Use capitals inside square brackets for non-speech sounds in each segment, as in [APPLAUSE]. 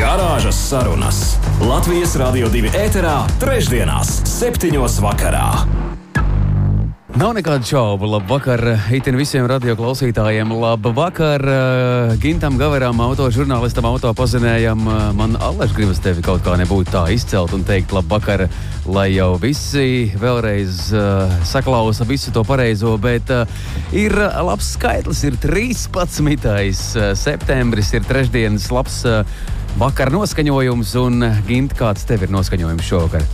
Garāžas sarunas Latvijas Rādio 2 ēterā, trešdienās, septiņos vakarā. Nav nekādu šaubu. Labvakar itin visiem radioklausītājiem. Labvakar uh, Gintam Gaveram, autožurnālistam, autopazinējam. Uh, man allaž gribas tevi kaut kā nebūtu tā izcelt un teikt labvakar, lai jau visi vēlreiz uh, saklausa visu to pareizo, bet uh, ir labs skaitlis, ir 13. Uh, septembris, ir trešdienas labs uh, vakar noskaņojums un Gint, kāds tev ir noskaņojums šovakar?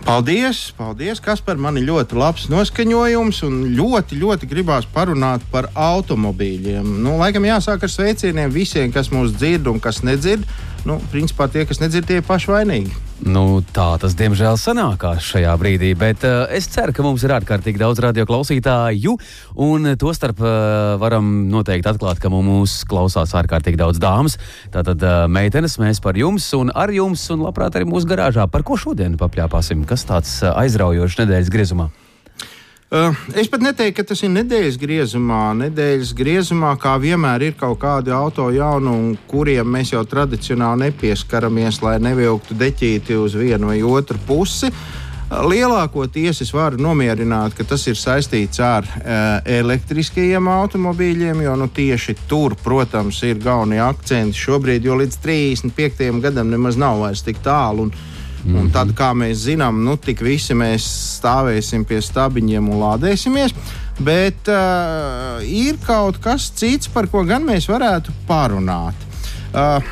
Paldies, paldies, kas par mani ļoti labs noskaņojums un ļoti, ļoti gribās parunāt par automobīļiem. Nu, laikam jāsāk ar sveicieniem visiem, kas mūs dzird un kas nedzird. Nu, principā tie, kas nedzird, tie ir paši vainīgi. Nu, tā tas, diemžēl, sanākās šajā brīdī, bet uh, es ceru, ka mums ir ārkārtīgi daudz radioklausītāju, un tostarp uh, varam noteikti atklāt, ka mums klausās ārkārtīgi daudz dāmas. Tātad, uh, meitenes, mēs par jums un ar jums, un labprāt arī mūsu garāžā. Par ko šodien papļāpāsim? Kas tāds uh, aizraujošs nedēļas griezumā? Uh, es pat neteiktu, ka tas ir nedēļas griezumā. Nedēļas griezumā, kā vienmēr, ir kaut kādi auto jaunumi, kuriem mēs jau tradicionāli nepieskaramies, lai nevilktu deķīti uz vienu vai otru pusi. Uh, lielākoties es varu nomierināt, ka tas ir saistīts ar uh, elektriskajiem automobīļiem, jo nu, tieši tur, protams, ir galvenie akcenti šobrīd, jo līdz 35. gadam nemaz nav vairs tik tālu. Un, Mm -hmm. Un tad, kā mēs zinām, nu, tik visi mēs stāvēsim pie stabiņiem un lādēsimies. Bet uh, ir kaut kas cits, par ko gan mēs varētu parunāt. Uh,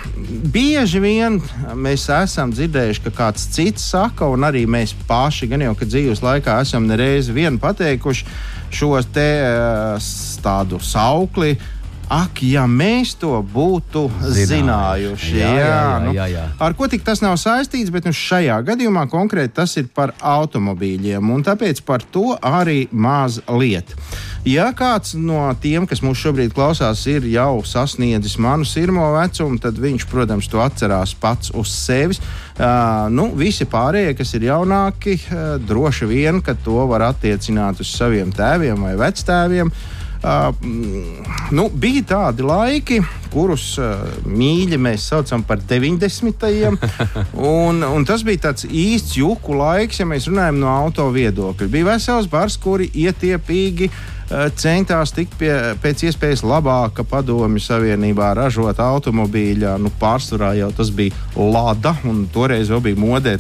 bieži vien mēs esam dzirdējuši, ka kāds cits saka, un arī mēs paši, gan jau dzīves laikā, esam nereizi vien pateikuši šo te uh, tādu saukli. Uh, Ak, ja mēs to būtu zinājuši, zinājuši jā, jā, jā, nu, jā, jā. ar ko tik tas nav saistīts, bet nu, šajā gadījumā konkrēti tas ir par automobīļiem, un tāpēc par to arī maz lieta. Ja kāds no tiem, kas mūs šobrīd klausās, ir jau sasniedzis manu sirmo vecumu, tad viņš, protams, to atcerās pats uz sevis. Uh, nu, visi pārējie, kas ir jaunāki, uh, droši vien, ka to var attiecināt uz saviem tēviem vai vectēviem. Uh, Uh, nu, bija tādi laiki, kurus uh, mīļi mēs saucam par 90. [LAUGHS] un, un tas bija tāds īsts juku laiks, ja mēs runājam no auto viedokļa. Bija vesels bars, kuri ietiepīgi uh, centās tikt pie pēc iespējas labāka padomju savienībā ražot automobīļa. Nu, pārsvarā jau tas bija Lada, un toreiz jau bija modē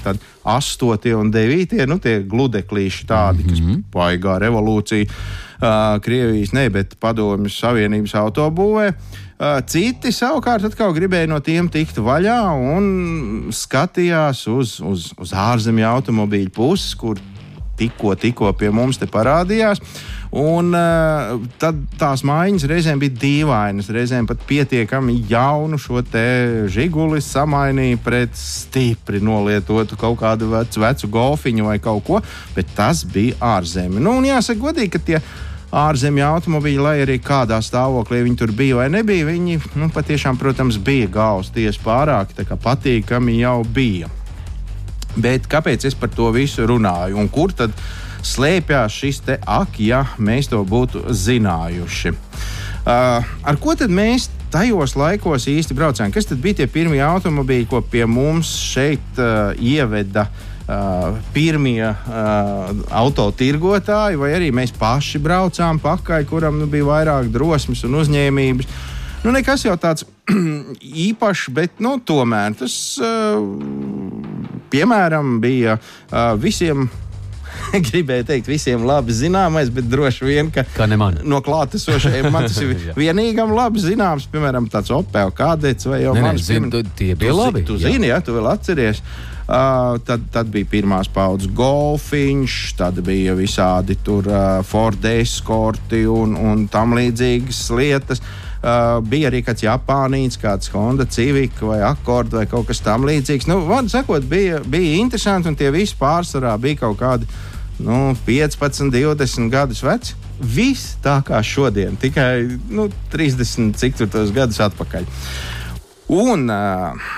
8 un 9, nu tie gludeklīši tādi, mm -hmm. kas paigā revolūciju uh, Krievijas, ne, bet Padomju Savienības autobūvē. Uh, citi savukārt gribēja no tiem tikt vaļā un skatījās uz, uz, uz ārzemju automobīļu puses, kur tikko, tikko pie mums te parādījās. Un uh, tad tās mājiņas reizēm bija dīvainas, reizēm pat pietiekami jaunu šo te žiguli samainīja pret stipri nolietotu kaut kādu vecu, vecu golfiņu vai kaut ko, bet tas bija ārzemē. Nu, un jāsaka godīgi, ka tie ārzemju automobīļi, lai arī kādā stāvoklī viņi tur bija vai nebija, viņi nu, patiešām, protams, bija gausi tieši pārāk patīkami jau bija. Bet kāpēc es par to visu runāju un kur tad slēpjas šis te ak, ja mēs to būtu zinājuši? Uh, ar ko tad mēs tajos laikos īsti braucām? Kas tad bija tie pirmie automobīļi, ko pie mums šeit uh, ieveda? Uh, pirmie uh, autotirgotāji, vai arī mēs paši braucām pakaļ, kuram nu, bija vairāk drosmes un uzņēmības. Nu, nekas jau tāds [CLEARS THROAT] īpašs, bet nu, tomēr tas, uh, piemēram, bija uh, visiem [LAUGHS] gribēju teikt, visiem labi zināmais, bet droši vien, ka, no klātesošajiem man tas ir [LAUGHS] vienīgam labi zināms, piemēram, tāds Opel kādēts vai jau mans. Zinu, tu, tie bija tu, labi. Tu zini, jā, tu vēl atceries. Uh, tad, tad bija pirmās paudzes golfiņš, tad bija visādi tur uh, Ford eskorti un, un tam līdzīgas lietas. Uh, bija arī kāds Japānijas, kāds Honda Civic vai Accord vai kaut kas tamlīdzīgs. Nu, Vārdu sakot, bija, bija interesanti, un tie visi pārsvarā bija kaut kādi nu, 15, 20 gadus vecs. Viss tā kā šodien, tikai nu, 30 cik tur gadus atpakaļ. Un uh,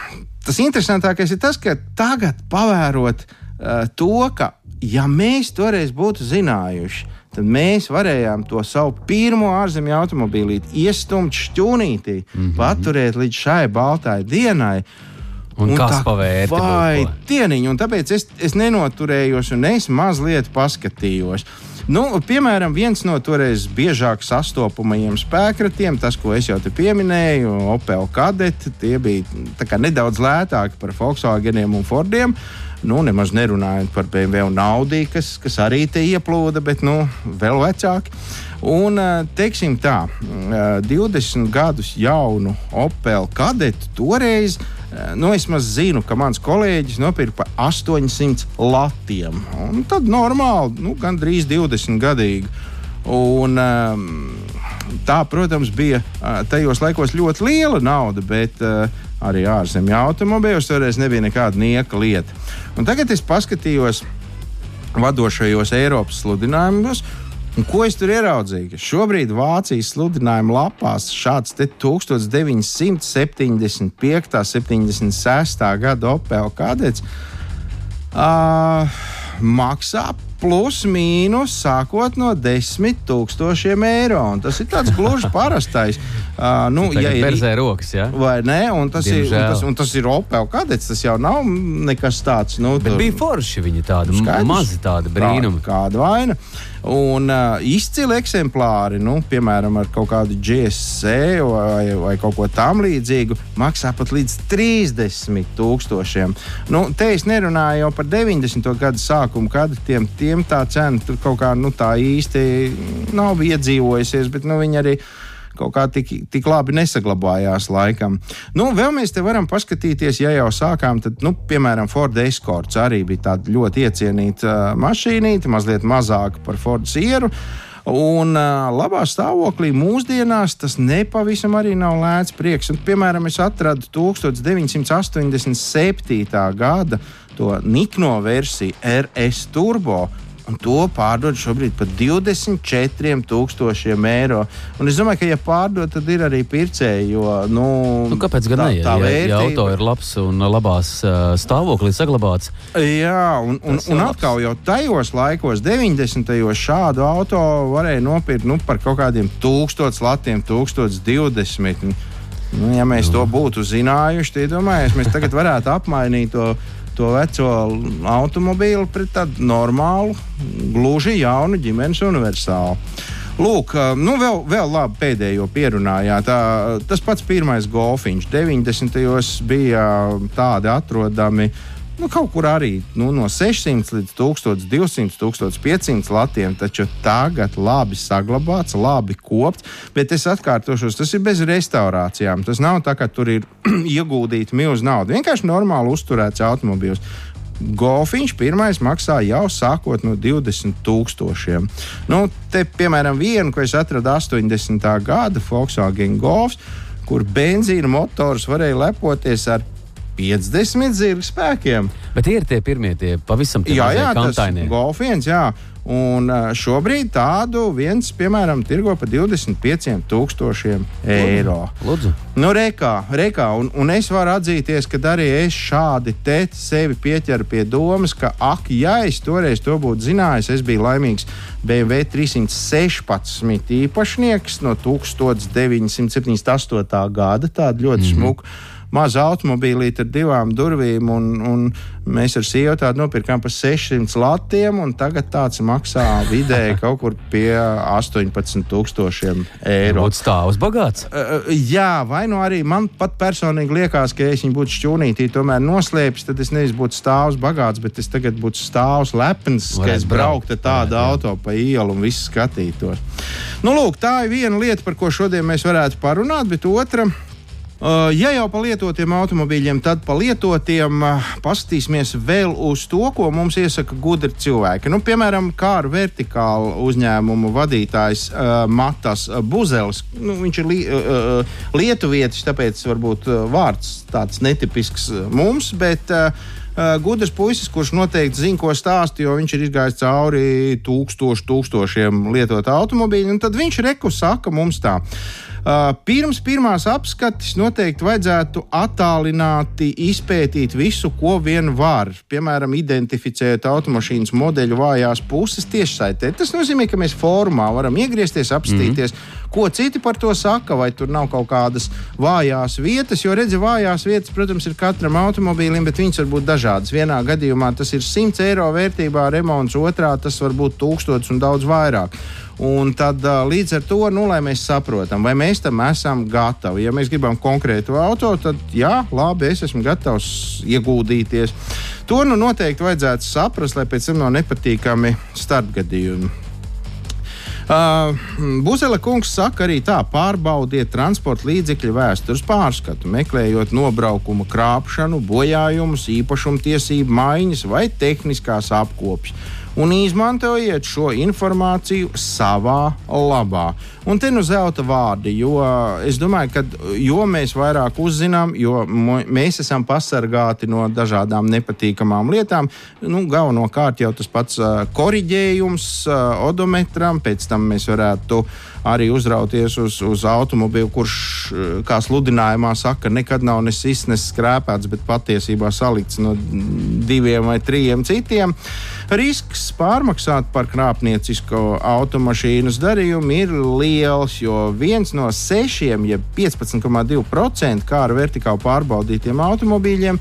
tas interesantākais ir tas, ka tagad pavērot uh, to, ka ja mēs toreiz būtu zinājuši, tad mēs varējām to savu pirmo ārzemju automobīlīti iestumt šķūnītī, mm -hmm. paturēt līdz šai baltai dienai. Un, un kas pavērta? Vai dieniņu, un tāpēc es, es nenoturējos un es mazliet paskatījos. Nu, piemēram, viens no toreiz biežāk sastopamajiem spēkratiem, tas, ko es jau te pieminēju, Opel kadeti, tie bija nedaudz lētāki par Volkswageniem un Fordiem. Nu, nemaz nerunājot par BMW un Audi, kas, kas arī te ieplūda, bet nu, vēl vecāki. Un, teiksim tā, 20 gadus jaunu Opel kadetu toreiz nu, es zinu, ka mans kolēģis nopirka par 800 latiem. Un tad normāli, nu, gandrīz 20 gadīgi. Un, um, tā, protams, bija tajos laikos ļoti liela nauda, bet arī ārzemju automobīļos toreiz nebija nekāda nieka lieta. Un tagad es paskatījos vadošajos Eiropas sludinājumos, Un ko es tur ieraudzīju? Šobrīd Vācijas sludinājuma lapās šāds 1975. 76. gada Opel kadets uh, maksā plus mīnus sākot no 10 tūkstošiem eiro. Un tas ir tāds gluži [LAUGHS] parastais. Uh, nu, ja ir berzē rokas, ja? vai ne? Un tas, Diemžēl. ir, un tas, un tas ir Opel kadets. Tas jau nav nekas tāds. Nu, Bet tur, bija forši viņi tādi, mazi tādi brīnumi. Kā, kāda vaina. Un uh, izcili eksemplāri, nu, piemēram, ar kaut kādu GSC vai, vai kaut ko tamlīdzīgu, maksā pat līdz 30 tūkstošiem. Nu, te es nerunāju jau par 90. gadu sākumu, kad tiem, tiem tā cena tur kaut kā nu, tā īsti nav iedzīvojusies, bet nu, viņi arī kaut kā tik, tik labi nesaglabājās laikam. Nu, vēl mēs te varam paskatīties, ja jau sākām, tad, nu, piemēram, Ford Escorts arī bija tāda ļoti iecienīta uh, mašīnīte, mazliet mazāka par Ford Sieru. Un uh, labā stāvoklī mūsdienās tas nepavisam arī nav lēts prieks. Un, piemēram, es atradu 1987. gada to Nikno versiju RS Turbo un to pārdod šobrīd par 24,000 eiro. Un es domāju, ka, ja pārdod, tad ir arī pircēji. Jo, nu, nu, kāpēc gan ne? Ja, ja, ja auto ir labs un labās uh, stāvoklī saglabāts. Jā, un, un, un atkal jau tajos laikos, 90. gados, šādu auto varēja nopirkt nu, par kaut kādiem 1000 latiem, 1020. Nu, ja mēs to būtu zinājuši, tad iedomājieties, mēs tagad varētu apmainīt to to veco automobīlu pret tādu normālu, gluži jaunu ģimenes universālu. Lūk, nu vēl, vēl labi pēdējo pierunājāt. Tā, tas pats pirmais golfiņš 90. gados bija tādi atrodami nu, kaut kur arī nu, no 600 līdz 1200, 1500 latiem, taču tagad labi saglabāts, labi kopts. Bet es atkārtošos, tas ir bez restaurācijām. Tas nav tā, ka tur ir [CLEARS THROAT] ieguldīta milzīga nauda. Vienkārši normāli uzturēts automobīls. Golfiņš pirmais maksā jau sākot no 20,000. Nu, te, piemēram, vienu, ko es atradu 80. gada Volkswagen Golf, kur benzīna motors varēja lepoties ar 50 zirga spēkiem. Bet ir tie pirmie, tie pavisam tie jā, jā, kantaini. Golf viens, jā. Un šobrīd tādu viens, piemēram, tirgo par 25,000 eiro. Lūdzu. Nu, rekā, rekā. Un, un es varu atzīties, ka arī es šādi te sevi pieķeru pie domas, ka, ak, ja es toreiz to būtu zinājis, es biju laimīgs BMW 316 īpašnieks no 1978. gada. Tāda ļoti mm -hmm. smuka maza automobīlīte ar divām durvīm, un, un mēs ar sievu tādu nopirkām par 600 latiem, un tagad tāds maksā vidēji kaut kur pie 18,000 eiro. Būtu stāvs bagāts? Uh, jā, vai nu arī man pat personīgi liekas, ka ja es viņu būtu šķūnītī, tomēr noslēpis, tad es nevis būtu stāvs bagāts, bet es tagad būtu stāvs lepns, ka es brauktu tādu auto pa ielu un viss skatītos. Nu, lūk, tā ir viena lieta, par ko šodien mēs varētu parunāt, bet otra ja jau par lietotiem automobīļiem, tad par lietotiem uh, paskatīsimies vēl uz to, ko mums iesaka gudri cilvēki. Nu, piemēram, kā ar vertikālu uzņēmumu vadītājs uh, Matas Buzelis. Nu, viņš ir li, uh, lietuvietis, tāpēc varbūt vārds tāds netipisks mums, bet uh, gudrs puisis, kurš noteikti zina, ko stāst, jo viņš ir izgājis cauri tūkstošu, tūkstošiem lietotu automobīļu. Tad viņš reku saka mums tā. Pirms pirmās apskates noteikti vajadzētu attālināti izpētīt visu, ko vien var. Piemēram, identificēt automašīnas modeļu vājās puses tiešsaitē. Tas nozīmē, ka mēs formā varam iegriezties, apstīties, mm -hmm. ko citi par to saka, vai tur nav kaut kādas vājās vietas. Jo, redziet, vājās vietas, protams, ir katram automobīlim, bet viņas var būt dažādas. Vienā gadījumā tas ir 100 eiro vērtībā remonts, otrā tas var būt 1000 un daudz vairāk. Un tad līdz ar to, nu, lai mēs saprotam, vai mēs tam esam gatavi. Ja mēs gribam konkrētu auto, tad jā, labi, es esmu gatavs ieguldīties. To nu noteikti vajadzētu saprast, lai pēc tam nav nepatīkami starpgadījumi. Uh, Buzela kungs saka arī tā, pārbaudiet transporta līdzekļu vēstures pārskatu, meklējot nobraukuma krāpšanu, bojājumus, īpašumtiesību maiņas vai tehniskās apkopes un izmantojiet šo informāciju savā labā. Un te nu zelta vārdi, jo es domāju, ka jo mēs vairāk uzzinām, jo mēs esam pasargāti no dažādām nepatīkamām lietām. Nu, galvenokārt jau tas pats uh, korģējums uh, odometram, pēc tam mēs varētu arī uzrauties uz, uz automobīlu, kurš, kā sludinājumā saka, nekad nav nesis, neskrēpēts, bet patiesībā salikts no diviem vai trim citiem. Risks pārmaksāt par krāpniecisko automašīnas darījumu ir liels, jo viens no sešiem, jeb 15,2% kā ar vertikāli pārbaudītiem automobīļiem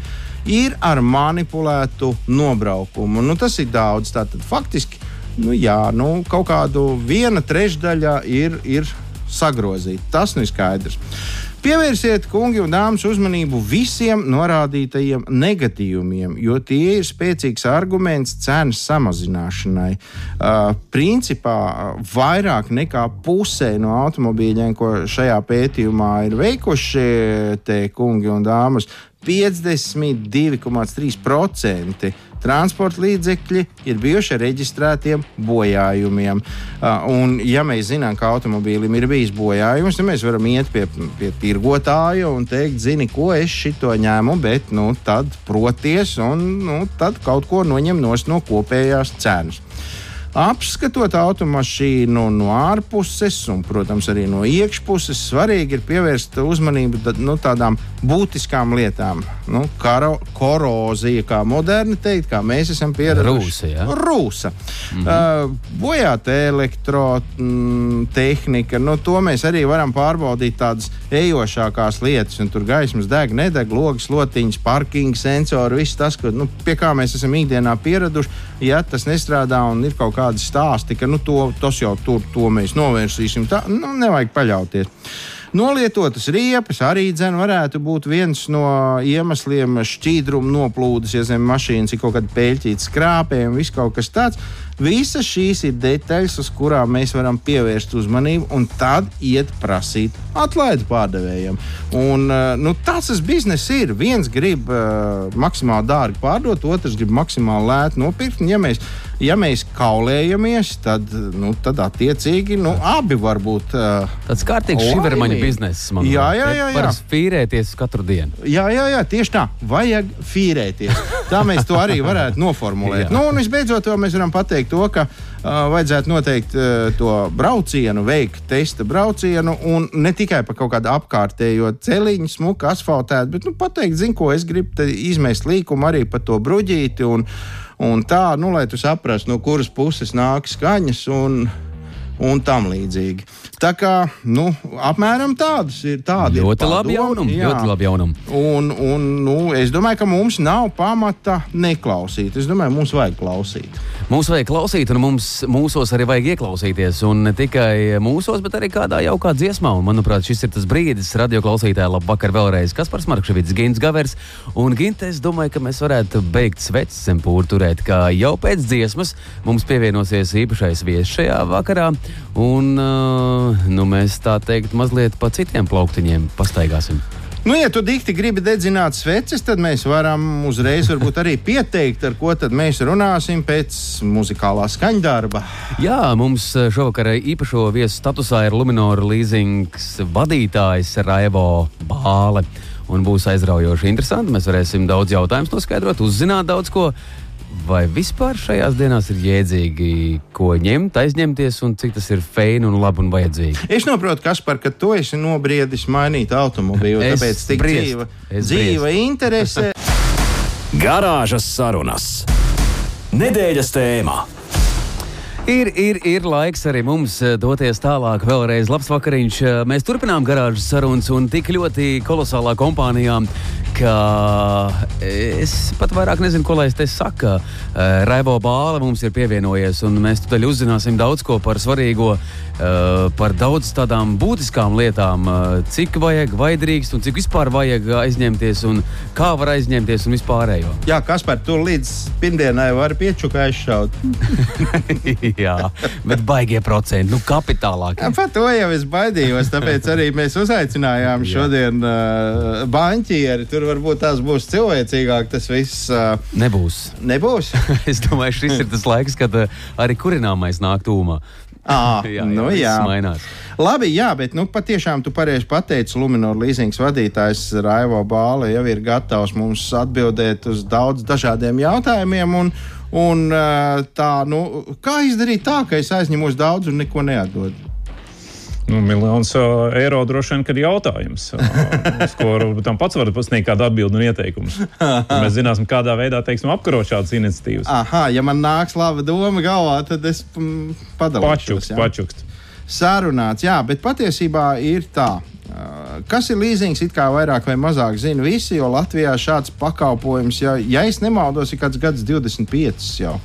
ir ar manipulētu nobraukumu. Nu, tas ir daudz. Tātad faktiski nu, jā, nu, kaut kādu viena trešdaļa ir, ir sagrozīta. Tas nu ir skaidrs. Pievērsiet, kungi un dāmas, uzmanību visiem norādītajiem negatīvumiem, jo tie ir spēcīgs arguments cenas samazināšanai. Uh, principā vairāk nekā pusē no automobīļiem, ko šajā pētījumā ir veikuši tie kungi un dāmas, 52,3% transporta līdzekļi ir bijuši ar reģistrētiem bojājumiem. Un, ja mēs zinām, ka automobīlim ir bijis bojājums, tad mēs varam iet pie, pie tirgotāja un teikt, zini, ko es šito ņēmu, bet nu, tad proties un nu, tad kaut ko noņem no kopējās cenas. Apskatot automašīnu no ārpuses un, protams, arī no iekšpuses, svarīgi ir pievērst uzmanību nu, tādām būtiskām lietām. Nu, karo, korozija, kā moderni teikt, kā mēs esam pieraduši. Rūsa. Ja? Rūsa. Mm -hmm. uh, bojāta elektrotehnika, nu, to mēs arī varam pārbaudīt tādas ejošākās lietas. Tur gaismas deg, nedeg, logs, lotiņas, parking sensori, viss tas, ko, nu, pie kā mēs esam ikdienā pieraduši. Ja tas nestrādā un ir kaut kādi stāsti, ka nu, to, tas jau tur to mēs novērsīsim, tā nu, nevajag paļauties. Nolietotas riepas arī dzen, varētu būt viens no iemesliem šķīdruma noplūdes, ja zem mašīnas ir kaut kāda pēļķīta skrāpējuma, viss kaut kas tāds. Visas šīs ir detaļas, uz kurām mēs varam pievērst uzmanību, un tad iet prasīt atlaidi pārdevējiem. Un, eh, nu, tas tas bizness ir. Viens grib uh, maksimāli dārgi pārdot, otrs grib maksimāli lēti nopirkt. Ja mēs, ja mēs kaulējamies, tad, nu, tad attiecīgi nu, abi var būt. Uh, Tāds kārtīgs šivermaņa bizness. Jā, jā, jā. jā. Var fīrēties katru dienu. Jā, jā, jā, tieši tā. Vajag fīrēties. Tā mēs to arī varētu noformulēt. [LAUGHS] nu, un visbeidzot, mēs varam pateikt to, ka uh, vajadzētu noteikt uh, to braucienu, veikt testa braucienu, un ne tikai par kaut kādu apkārtējo celiņu, smuku asfaltētu, bet nu, pateikt, zinu, ko es gribu izmest līkumu arī par to bruģīti. Un, un tā, nu, lai tu saprastu, no kuras puses nāk skaņas un, un tam līdzīgi. Tā kā nu, apmēram tādas ir tādas ļoti labi jaunumi. Ļoti labi jaunumi. Un, un, nu, es domāju, ka mums nav pamata neklausīt. Es domāju, mums vajag klausīt. Mums vajag klausīt, un mums, mūsos arī vajag ieklausīties. Un ne tikai mūsos, bet arī kādā jaukā dziesmā. Un, manuprāt, šis ir tas brīdis, radio klausītāji, labvakar vēlreiz. Kas par Markevits, Gins Gavers. Un Ginte, es domāju, ka mēs varētu beigt sveces zem pūru turēt, kā jau pēc dziesmas mums pievienosies īpašais viesis šajā vakarā. Un, uh, nu, mēs tā teikt, mazliet pa citiem plauktiņiem pastaigāsim. Nu, ja tu dikti gribi dedzināt sveces, tad mēs varam uzreiz arī pieteikt, ar ko mēs runāsim pēc muzikālā skaņdarba. Jā, mums šovakar īpašo viesu statusā ir Luminora leasings vadītājs Raivo Bāle. un būs aizraujoši interesanti. Mēs varēsim daudz jautājumus noskaidrot, uzzināt daudz ko. Vai vispār šajās dienās ir jēdzīgi, ko ņemt, aizņemties, un cik tas ir feini un labi un vajadzīgi? Es saprotu, Kaspar, ka tu esi nobriedis mainīt automobīlu, Es tāpēc tik briest. dzīva, dzīva interese. [LAUGHS] Garāžas sarunas. Nedēļas tēmā. Ir, ir, ir laiks arī mums eh, doties tālāk. Vēlreiz labs vakariņš. Eh, Mēs turpinām garāžas sarunas un tik ļoti kolosālā kompānijā, ka es pat vairāk nezinu, ko lai es te saku. Eh, Raivo Bāle mums ir pievienojies, un mēs tūdaļ uzzināsim daudz ko par svarīgo, eh, par daudz tādām būtiskām lietām, eh, cik vajag, vai drīkst, un cik vispār vajag aizņemties, un kā var aizņemties un vispārējo. Jā, Kaspar, tu līdz pirmdienai vari piečuku aizšaut. [LAUGHS] Jā, bet baigie procenti, nu kapitālāk. Jā, Par to jau es baidījos, tāpēc arī mēs uzaicinājām šodien uh, banķieri. Tur varbūt tās būs cilvēcīgāk, tas viss uh, Nebūs. nebūs. [LAUGHS] Es domāju, šis ir tas laiks, kad uh, arī kurināmais nāk tūmā. À, Jā, [LAUGHS] jā, nu, jā. mainās. Labi, jā, bet nu, patiešām tu pareizi pateici, Luminor līzings vadītājs Raivo Bāle jau ir gatavs mums atbildēt uz daudz dažādiem jautājumiem. Un, un, tā, nu, kā izdarīt tā, ka es aizņemos daudz un neko neatdodu? Nu, miljons uh, eiro droši vien, ir jautājums, uh, uz ko tam pats var sniegt kādu atbildi un ieteikumus. Mēs zināsim, kādā veidā teiksim, apkarot šādas iniciatīvas. Aha, ja man nāks laba doma galvā, tad es mm, padalīšos. Pačukst, pačukst. Sarunāts, jā, bet patiesībā ir tā. Uh, Kas ir līzings, it kā vairāk vai mazāk zina visi, jo Latvijā šāds pakalpojums, ja, ja es nemaldos, ir kāds gads 25 jau.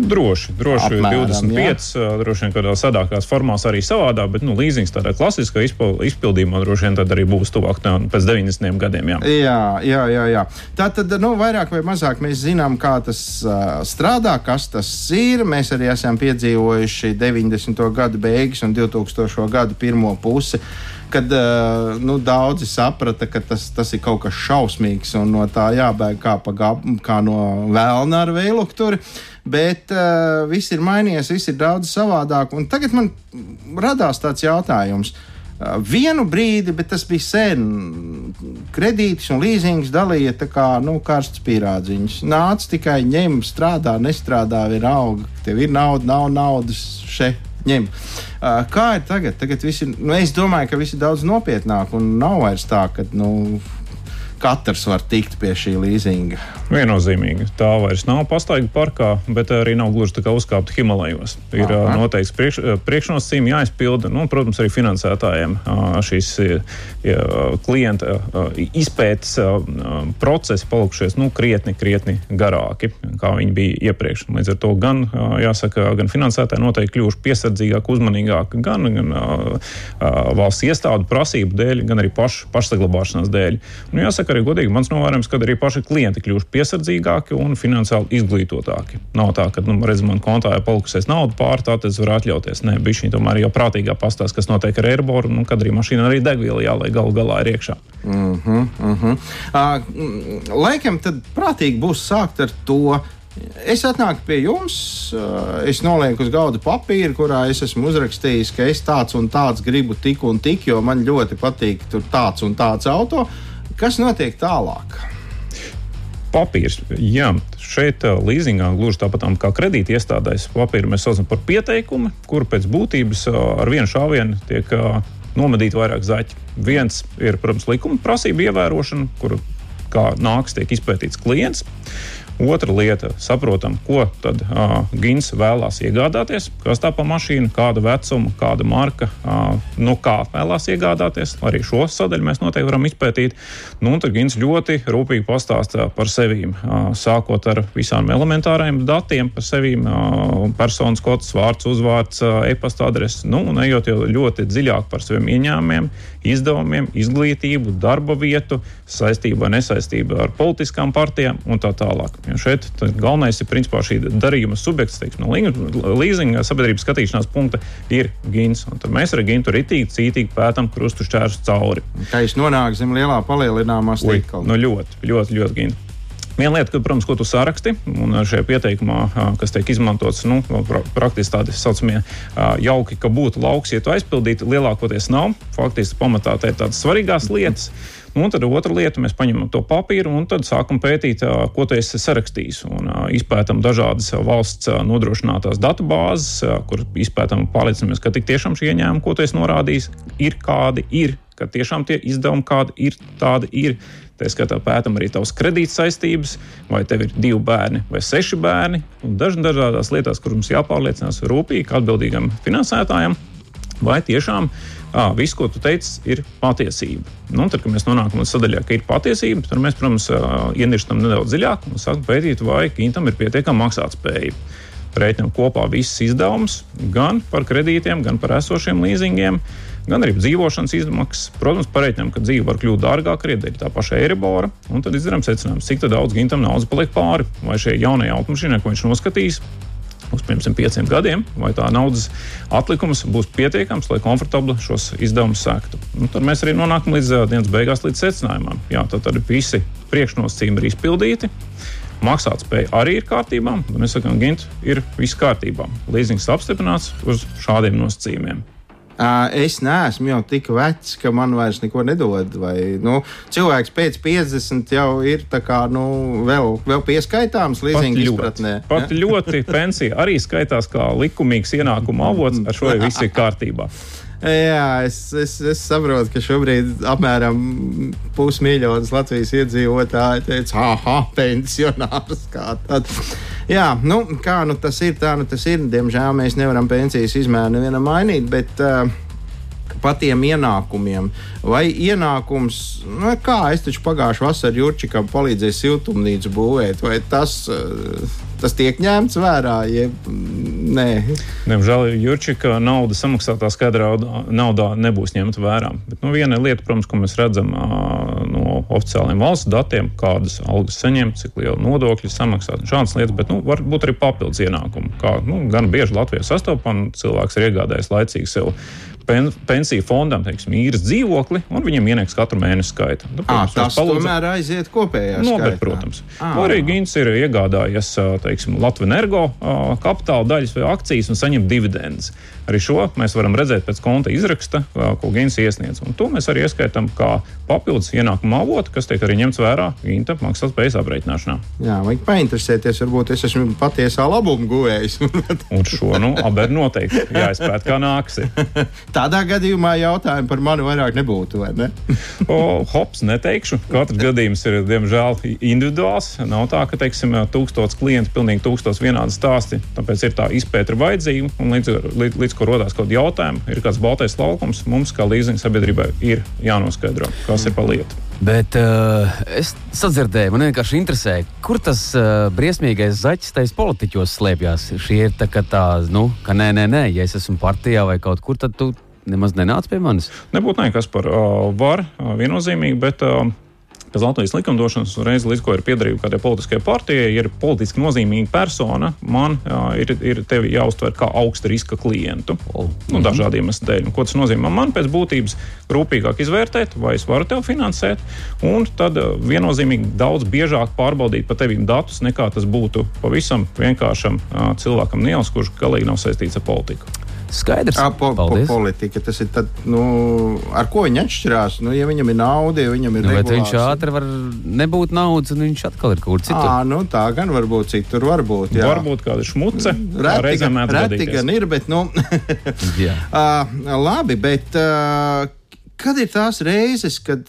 Droši, droši Apmēram, 25, uh, droši vien kādā sadākās formās arī savādāk, bet nu, līzings tādā klasiskā izpil- izpildījumā droši vien tad arī būs tuvāk tā, pēc 90 gadiem. Jā. Jā, jā, jā. jā. Tā tad, nu, vairāk vai mazāk mēs zinām, kā tas uh, strādā, kas tas ir. Mēs arī esam piedzīvojuši 90. gadu beigas un 2000. gadu pirmo pusi. Kad uh, nu, daudzi saprata, ka tas, tas ir kaut kas šausmīgs un no tā jābēg kā, gab, kā no vēlna ar vēlukturi. Bet uh, viss ir mainījies, viss ir daudz savādāk. Un tagad man radās tāds jautājums. Uh, Vienu brīdi, bet tas bija sen. Kredītus un līzings dalīja tā kā nu, karsts pierādziņš. Nāc tikai ņem, strādā, nestrādā, vienalga. Tev ir nauda, nav naudas šeit. Ņem. Uh, kā ir tagad? tagad viss ir, nu, es domāju, ka viss ir daudz nopietnāk un nav vairs tā, ka nu, katrs var tikt pie šī līzinga. Viennozīmīgi. Tā vairs nav pastaiga parkā, bet arī nav gluži tā kā uzkāpta Himalajos. Ir Aha. Noteikts priekš, priekšnosacījumi jāizpilda, nu, protams, arī finansētājiem šīs jā, klienta izpētes procesi palikušies nu, krietni, krietni garāki, kā viņi bija iepriekš. Līdz ar to gan, jāsaka, gan finansētāji noteikti kļuvuši piesardzīgāki, uzmanīgāki, gan, gan valsts iestādu prasību dēļ, gan arī paš, pašsaglabāšanās dēļ. Nu, jāsaka, arī godīgi mans novērojums, ka arī paši klienti kļuvuši piesardzīgāki un finansiāli izglītotāki. Nav tā, ka, nu, redz, man kontā ir palikusies nauda pār, tā tad es varu atļauties. Nē, bija šī tomēr jau prātīgā pastāst, kas notiek ar Airboru, un kad arī mašīna arī degviela jālai galu galā ir iekšā. Uh -huh, uh -huh. Uh, laikam tad prātīgi būs sākt ar to. Es atnāku pie jums, es nolieku uz galda papīru, kurā es esmu uzrakstījis, ka es tāds un tāds gribu tik un tik, jo man ļoti patīk tur tāds un tāds auto. Kas notiek tālāk? Papīrs, jā, šeit uh, līzingā gluži tāpat kā kredīti iestādēs, papīru mēs saucam par pieteikumu, kuru pēc būtības uh, ar vienu šāvienu tiek uh, nomedīti vairāk zaķi. Viens ir, protams, likuma prasība ievērošana, kuru kā nāks tiek izpētīts klients. Otra lieta, saprotam, ko tad uh, Gins vēlās iegādāties, kas tā pa mašīnu, kāda vecuma, kāda marka, uh, nu kā vēlās iegādāties. Arī šo sadaļu mēs noteikti varam izpētīt. Nu, un tad Gins ļoti rūpīgi pastāstā par sevīm, uh, sākot ar visām elementāriem datiem par sevīm, uh, personas kods, vārds, uzvārds, uh, e-pasta adrese, nu, un ejot jau ļoti dziļāk par saviem ieņēmumiem, izdevumiem, izglītību, darba vietu, saistību vai nesaistību ar politiskām partijām un tā tālāk. Jo šeit galvenais ir principā šī darījuma subjekts, teiksim, no līzinga sabiedrības skatīšanās punkta ir gins. Mēs ar gintu ritīgi, cītīgi pētām krustu šķēršus cauri. Kā jūs nonākat zem lielā palielināmā stīkla? Nu, ļoti, ļoti, ļoti gintu. Viena lieta, ka, protams, ko tu saraksti, un šajā pieteikumā, kas tiek izmantots, nu, pra- praktiski tādi saucamie jauki, ka būtu lauks, ja tu aizpildītu, lielākoties nav. Faktiski pamatā tā ir tādas svarīgās lietas. Nu, un tad otra lieta, mēs paņemam to papīru un tad sākam pētīt, ko tu esi sarakstījis. Un izpētam dažādas valsts nodrošinātās datubāzes, kur izpētam un pārliecinamies, ka tik tiešām šie ieņēmumi, ko tu esi norādījis, ir kādi ir, ka tiešām tie izdevumi kādi ir, tādi ir. Tā skatā pētām arī tavas kredīt saistības, vai tev ir divi bērni vai seši bērni, un dažādās lietās, kur mums jāpārliecinās rūpīgi atbildīgam finansētājam, vai tiešām à, viss, ko tu teici, ir patiesība. Nu, tad, kad mēs nonākam līdz sadaļā, ka ir patiesība, tad mēs, protams, ienirstam nedaudz dziļāk un sākam pētīt, vai Kintam ir pietiekama maksātspēja. Rēķinām kopā visas izdevumus, gan par kredītiem, gan par esošiem līzingiem, gan arī dzīvošanas izmaksas. Protams, pareiķinām, ka dzīve var kļūt dārgāka arī dēļ tā paša eiribora, un tad izdarām secinājumu, cik daudz Gintam naudas paliek pāri, vai šie jaunie automašīnai, ko viņš noskatīs, uz piemēram pieciem gadiem, vai tā naudas atlikums būs pietiekams, lai komfortabli šos izdevumus sektu. Nu, tad mēs arī nonākam līdz dienas beigās, līdz secinājumam. Jā, tad, tad visi priekšnosacījumi ir izpildīti. Maksātspēja arī ir kārtībā. Mēs sakām, ka ir viss kārtībā. Līzings apstiprināts uz šādiem nosacījumiem. Es neesmu jau tik vecs, ka man vairs neko nedod. Vai, nu, cilvēks pēc 50 jau ir kā, nu, vēl, vēl pieskaitāms līdzīga izpratnē. Pat ļoti pensija arī skaitās kā likumīgs ienākuma avots, ar šo viss ir kārtībā. Jā, es, es, es saprotu, ka šobrīd apmēram pusmiljons Latvijas iedzīvotāji teica, ah, pensionārs kā tāds. Jā, nu, kā nu tas ir, tā nu tas ir. Diemžēl mēs nevaram pensijas izmēru nevienam mainīt, bet uh, patiem ienākumiem. Vai ienākums, nu, kā es taču pagājušā vasarā Jurčikam palīdzēju siltumnīcu būvēt, vai tas. Uh, tas tiek ņemts vērā. Jeb, nē, Diemžēl Jurčika nauda samaksātā skaidrā naudā nebūs ņemta vērā. Bet, nu, viena lieta, protams, ko mēs redzam no oficiāliem valsts datiem, kādas algas saņem, cik liela nodokļa samaksāt, šādas lietas, bet nu, var būt arī papildus ienākumi. Kā nu, gan bieži Latvijā sastopam, cilvēks ir iegādājies laicīgi sev pen, pensiju fondam teiksim, īres dzīvokli, un viņam ienāks katru mēnesi skaita. Nu, protams, à, tas palūdz... tomēr aiziet kopējā. No, bet, protams. Vai arī Gins ir iegādājies Latvijas energo kapitāla daļas vai akcijas un saņem dividendus. Arī šo mēs varam redzēt pēc konta izraksta, ko Gins iesniedz. Un to mēs arī ieskaitām kā papildus ienākuma avotu, kas tiek arī ņemts vērā Ginta maksātspējas aprēķināšanā. Jā, vajag painteresēties, varbūt es esmu patiesā labuma guvējs. un šo nu, abi ir noteikti jāizpēt, kā nāks. Tādā gadījumā jautājumi par mani vairāk nebūtu. Ne? o, hops, neteikšu. Katrs gadījums ir diemžēl individuāls. Nav tā, ka teiksim, tūkstots klientu, pilnīgi tūkstots vienādi stāsti. Tāpēc ir tā izpēta vajadzīga. Līdz, līdz, līdz ko radās kaut kādi jautājumi, ir kāds baltais laukums, mums kā līzinga sabiedrībai ir jānoskaidro, kas ir pa lietu. Bet uh, es sadzirdēju, man vienkārši interesē, kur tas uh, briesmīgais zaķis tajos politiķos slēpjas. Šī ir tā, ka tā, nu, ka nē, nē, nē, ja es esmu partijā vai kaut kur, tad tu nemaz nenāc pie manis. Nebūtu nekas par uh, varu uh, viennozīmīgi, bet. Uh, pēc Latvijas likumdošanas, uzreiz līdz ko ir piedarība kādai politiskajai partijai, ir politiski nozīmīga persona, man jā, ir, ir tevi jāuztver kā augsta riska klientu. Oh. Nu, dažādiem iemeslu dēļ. Nu, ko tas nozīmē? Man pēc būtības rūpīgāk izvērtēt, vai es varu tevi finansēt, un tad viennozīmīgi daudz biežāk pārbaudīt par tevīm datus, nekā tas būtu pavisam vienkāršam cilvēkam Niels, kurš galīgi nav saistīts ar politiku. Skaidrs. À, po, po, politika. Tas ir tad, nu, ar ko viņi atšķirās. Nu, ja viņam ir nauda, ja viņam ir nu, regulārs... viņš ātri var nebūt naudas, un viņš atkal ir kaut kur citur. À, nu, tā gan var būt citur. Varbūt, jā. varbūt kāda šmuce. Reti gan ir, bet. Nu, [LAUGHS] uh, labi, bet uh, kad ir tās reizes, kad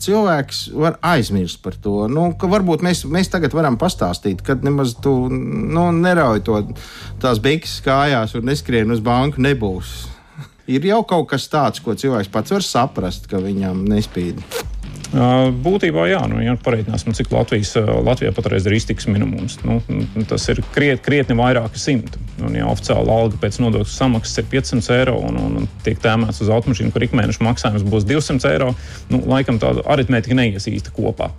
cilvēks var aizmirst par to. Nu, varbūt mēs, mēs tagad varam pastāstīt, kad nemaz tu nu, nerauj to tās bikses kājās un neskrien uz banku. Nebūs. Ir jau kaut kas tāds, ko cilvēks pats var saprast, ka viņam nespīd. Būtībā, jā, nu, ja pareiķināsim, cik Latvijas, Latvijā patreiz ir iztiks minimums, nu, tas ir kriet, krietni vairāki simti. Un, ja oficiāla alga pēc nodokļu samaksas ir 500 eiro un, un, un tiek tēmēts uz automašīnu, kur ikmēneša maksājums būs 200 eiro, nu, laikam tāda aritmētika neies īsti kopā.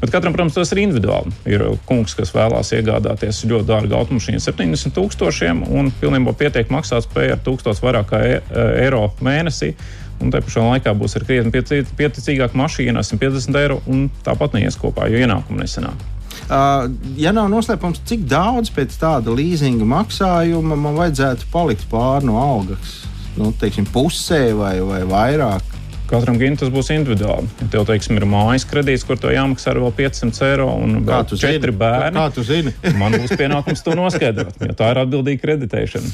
Bet katram, protams, tas ir individuāli. Ir kungs, kas vēlās iegādāties ļoti dārgu automašīnu, 70 tūkstošiem, un pilnībā pietiek maksāt spēju ar 1000 vairāk eiro mēnesī. Un tā pašā laikā būs arī krietni pieticīgāka mašīna, 150 eiro, un tāpat neies kopā, jo ienākumu nesenāk. Uh, ja nav noslēpums, cik daudz pēc tāda līzinga maksājuma man vajadzētu palikt pāri no algas? Nu, teiksim, pusē vai, vai vairāk? Katram gan tas būs individuāli. Ja tev, teiksim, ir mājas kredīts, kur tev jāmaksā ar vēl 500 eiro un Kā tu četri zini? bērni, Kā tu zini? man būs pienākums to noskaidrot, jo tā ir atbildīga kreditēšana.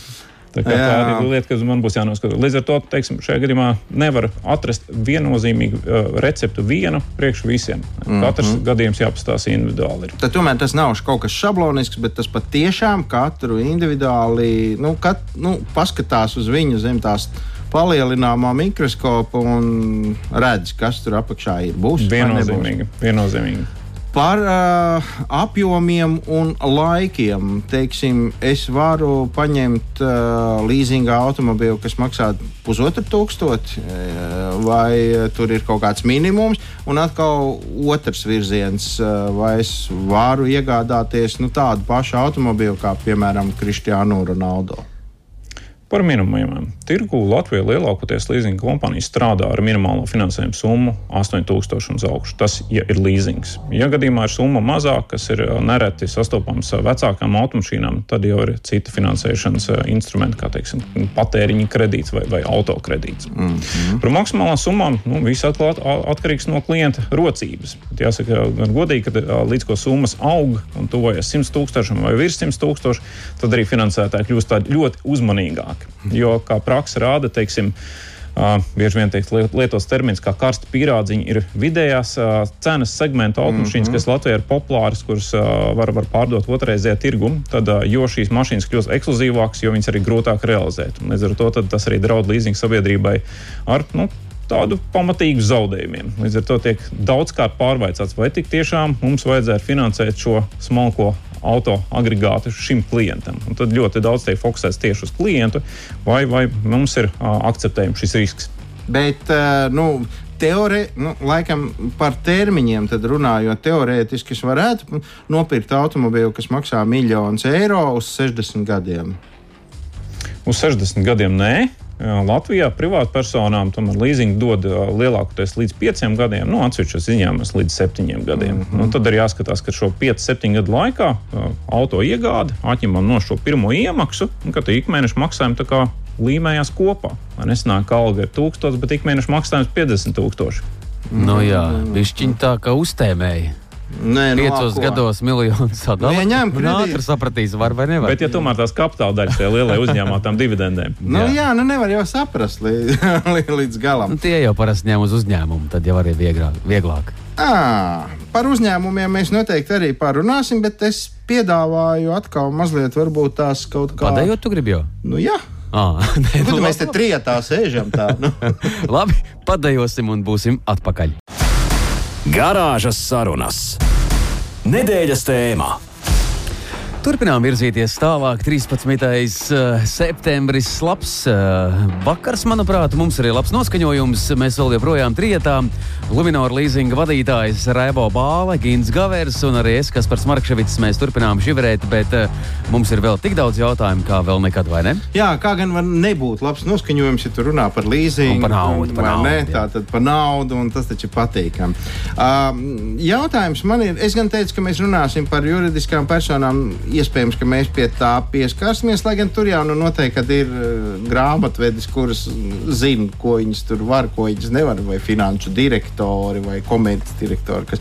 Tā, tā Jā. ir lieta, kas man būs jānoskatās. Līdz ar to teiksim, šajā gadījumā nevar atrast viennozīmīgu uh, receptu vienu priekš visiem. Mm -hmm. Katrs gadījums jāpastāsta individuāli. Ir. Tad tomēr tas nav kaut kas šablonisks, bet tas patiešām katru individuāli nu, kat, nu, paskatās uz viņu zem tās palielināmā mikroskopa un redz, kas tur apakšā ir. Būs. Viennozīmīgi. viennozīmīgi. Par uh, apjomiem un laikiem. Teiksim, es varu paņemt uh, līzingā automobīlu, kas maksā pusotru tūkstošu, uh, vai uh, tur ir kaut kāds minimums, un atkal otrs virziens, uh, vai es varu iegādāties nu, tādu pašu automobīlu kā, piemēram, Kristiānu Ronaldo. Par minimumiem. Tirgu Latvijā lielākoties leasing kompānijas strādā ar minimālo finansējumu summu 8000 un augšu. Tas ja ir leasings. Ja gadījumā ir summa mazāka, kas ir nereti sastopams vecākām automašīnām, tad jau ir citi finansēšanas instrumenti, kā teiksim, patēriņa kredīts vai, vai autokredīts. Mm -hmm. Par maksimālām summām nu, viss atkal at- atkarīgs no klienta rocības. Jāsaka, godīgi, ka līdz ko summas aug un tuvojas 100 tūkstošiem vai virs 100 tūkstoši, tad arī finansētāji kļūst ļoti uzmanīgāki. Jo, kā praksa rāda, teiksim, Uh, bieži vien tiek liet- lietots termins, kā karsta pīrādziņa, ir vidējās uh, cenas segmenta automašīnas, mm -hmm. kas Latvijā ir populāras, kuras uh, var, var pārdot otrreizējā tirgu. Tad, uh, jo šīs mašīnas kļūst ekskluzīvākas, jo viņas arī grūtāk realizēt. Un Līdz ar to tas arī draud leasing sabiedrībai ar nu, tādu pamatīgu zaudējumiem. Līdz ar to tiek daudzkārt pārvaicāts, vai tik tiešām mums vajadzētu finansēt šo smalko auto agregātu šim klientam. Un tad ļoti daudz tiek fokusēts tieši uz klientu, vai, vai mums ir uh, akceptējams šis risks. Bet, uh, nu, teorē, nu, laikam par termiņiem tad runājot, teorētiski es varētu nopirkt automobīlu, kas maksā miljonus eiro uz 60 gadiem. Uz 60 gadiem nē. Jā, Latvijā privātpersonām tomēr leasing dod lielākoties līdz 5 gadiem, nu, atsevišķos izņēmumos līdz 7 gadiem. Mm -hmm. nu, tad arī jāskatās, ka šo 5-7 gadu laikā auto iegāde atņemam no šo pirmo iemaksu, un ka ikmēneša maksājumi līmējās kopā. Ka alga ir 1000, bet ikmēneša maksājums 50 tūkstoši. Nu jā, višķiņ tā kā uztēmēji. Nē, nu, Piecos ko? gados miljonu sadalīt. Nu, ja ņem kredītu. Ātri sapratīs, var vai nevar. Bet, ja tomēr tās kapitāla daļas tajā lielajā uzņēmumā, tām dividendēm, Nu, jā. jā, nu nevar jau saprast līdz, [LAUGHS] līdz galam. Nu, tie jau parasti ņem uz uzņēmumu, tad jau arī vieglāk. vieglāk. À, par uzņēmumiem mēs noteikti arī parunāsim, bet es piedāvāju atkal mazliet varbūt tās kaut kā. Padējot, tu gribi jau? Nu, jā. À, [LAUGHS] nē, Nu, nu, mēs te trijotā sēžam tā. Nu. [LAUGHS] labi, padejosim un būsim atpakaļ. Garāžas sarunas. Nedēļas tēmā. Turpinām virzīties tālāk. 13. eh, septembris, labs eh, vakars, manuprāt, mums arī labs noskaņojums. Mēs vēl joprojām trijotā. Luminor leasinga vadītājs Raibo Bāle, Gins Gavers un arī es, kas par Smarkševits, mēs turpinām živerēt, bet eh, mums ir vēl tik daudz jautājumu, kā vēl nekad, vai ne? Jā, kā gan var nebūt labs noskaņojums, ja tu runā par līzīgu, Un par naudu, par naudu, ne? Tā tad par naudu, un tas taču ir patīkami. Uh, jautājums man ir, es gan teicu, ka mēs runāsim par juridiskām personām. Iespējams, ka mēs pie tā pieskarsimies, lai gan tur jau nu noteikti ir uh, grāmatvedis, kuras zina, ko viņas tur var, ko viņas nevar, vai finanšu direktori vai komerces direktori. Kas,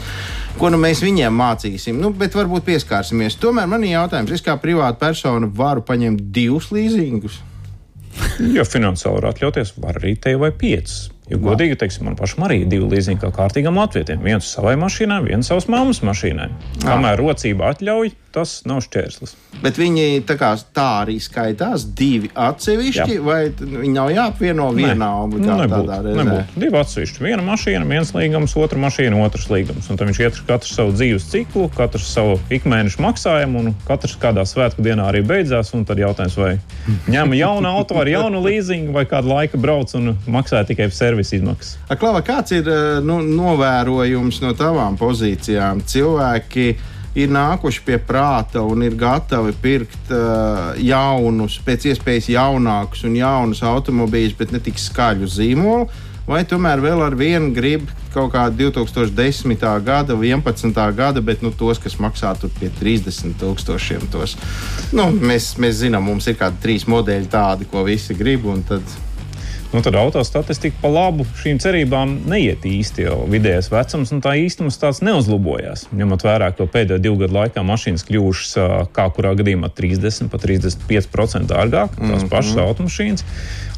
Ko nu mēs viņiem mācīsim? Nu, bet varbūt pieskārsimies. Tomēr man ir jautājums, es kā privāta persona varu paņemt divus līzingus. Ja finansiāli var atļauties, var arī te vai piecas. Jo godīgi teiksim, man pašam arī ir divi līdzīgi kā kārtīgam latvietiem. Viens savai mašīnai, viens savas mammas mašīnai. Kamēr rocība atļauj, tas nav šķērslis. Bet viņi tā, kā, tā arī skaitās divi atsevišķi, Jā. vai viņi nav jāapvieno vienā obligāti Nu, tādā nebūtu, reizē? nebūtu. Divi atsevišķi. Viena mašīna, viens līgums, otra mašīna, otrs līgums. Un tad viņš iet katrs savu dzīves ciklu, katrs savu ikmēneša maksājumu, un katrs kādā svētku dienā arī beidzās. Un tad jautājums, vai [LAUGHS] ņem jaunu auto ar jaunu līzingu, vai kādu laiku brauc un maksā tikai servisa izmaksas. A, Klava, kāds ir eh, nu, novērojums no tavām pozīcijām? Cilvēki ir nākuši pie prāta un ir gatavi pirkt uh, jaunus, pēc iespējas jaunākus un jaunus automobīļus, bet ne tik skaļu zīmolu. Vai tomēr vēl ar vienu grib kaut kādu 2010. gada, 11. gada, bet nu, tos, kas maksā tur pie 30 tūkstošiem, tos nu, mēs, mēs zinām, mums ir kādi trīs modeļi tādi, ko visi grib. Tad nu, tad autostatistika pa labu šīm cerībām neiet īsti. Jo vidējais vecums un tā īstums tāds neuzlabojās. Ņemot vērā, ka pēdējo divu gadu laikā mašīnas kļuvušas kā kurā gadījumā 30 pat 35% dārgāk, tās mm -hmm. pašas automašīnas.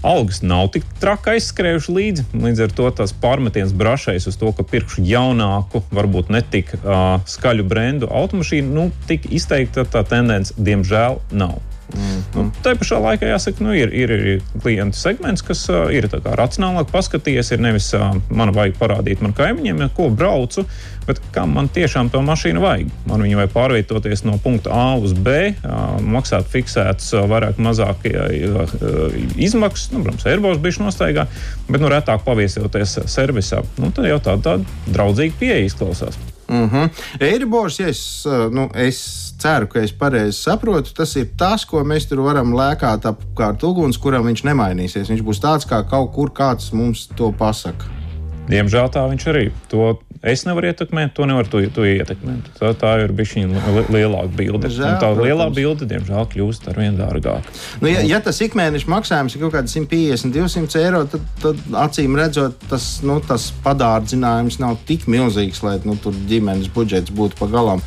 Algas nav tik traki aizskrējuši līdzi. Līdz ar to tas pārmetiens brašais uz to, ka pirkšu jaunāku, varbūt ne tik uh, skaļu brendu automašīnu, nu, tik izteikta tā tendence, diemžēl, nav. Mm. Nu, tā pašā laikā jāsaka, nu, ir, ir, ir klientu segments, kas uh, ir racionālāk paskatījies. Ir nevis uh, man vajag parādīt man kaimiņiem, ko braucu, bet kam man tiešām to mašīnu vajag. Man viņu vajag pārvietoties no punkta A uz B, uh, maksāt fiksētas uh, vairāk mazāk uh, izmaksas. Nu, protams, Airbus bija nostaigā, bet nu, retāk paviesoties servisā. Nu, tad jau tāda tā draudzīga pieeja izklausās. Mm -hmm. Eiribors, ja es, nu, es ceru, ka es pareizi saprotu, tas ir tas, ko mēs tur varam lēkāt apkārt uguns, kuram viņš nemainīsies. Viņš būs tāds, kā kaut kur kāds mums to pasaka. Diemžēl tā viņš arī. To es nevaru ietekmēt, to nevar tu, tu ietekmēt. Tā, tā ir bijusi lielāka bilde. Žēl, tā protams. lielā bilde, diemžēl, kļūst ar vien dārgāku. Nu, ja, ja tas ikmēneša maksājums ir kaut kāds 150, 200 eiro, tad, tad acīm redzot, tas, nu, tas padārdzinājums nav tik milzīgs, lai nu, tur ģimenes budžets būtu pagalām.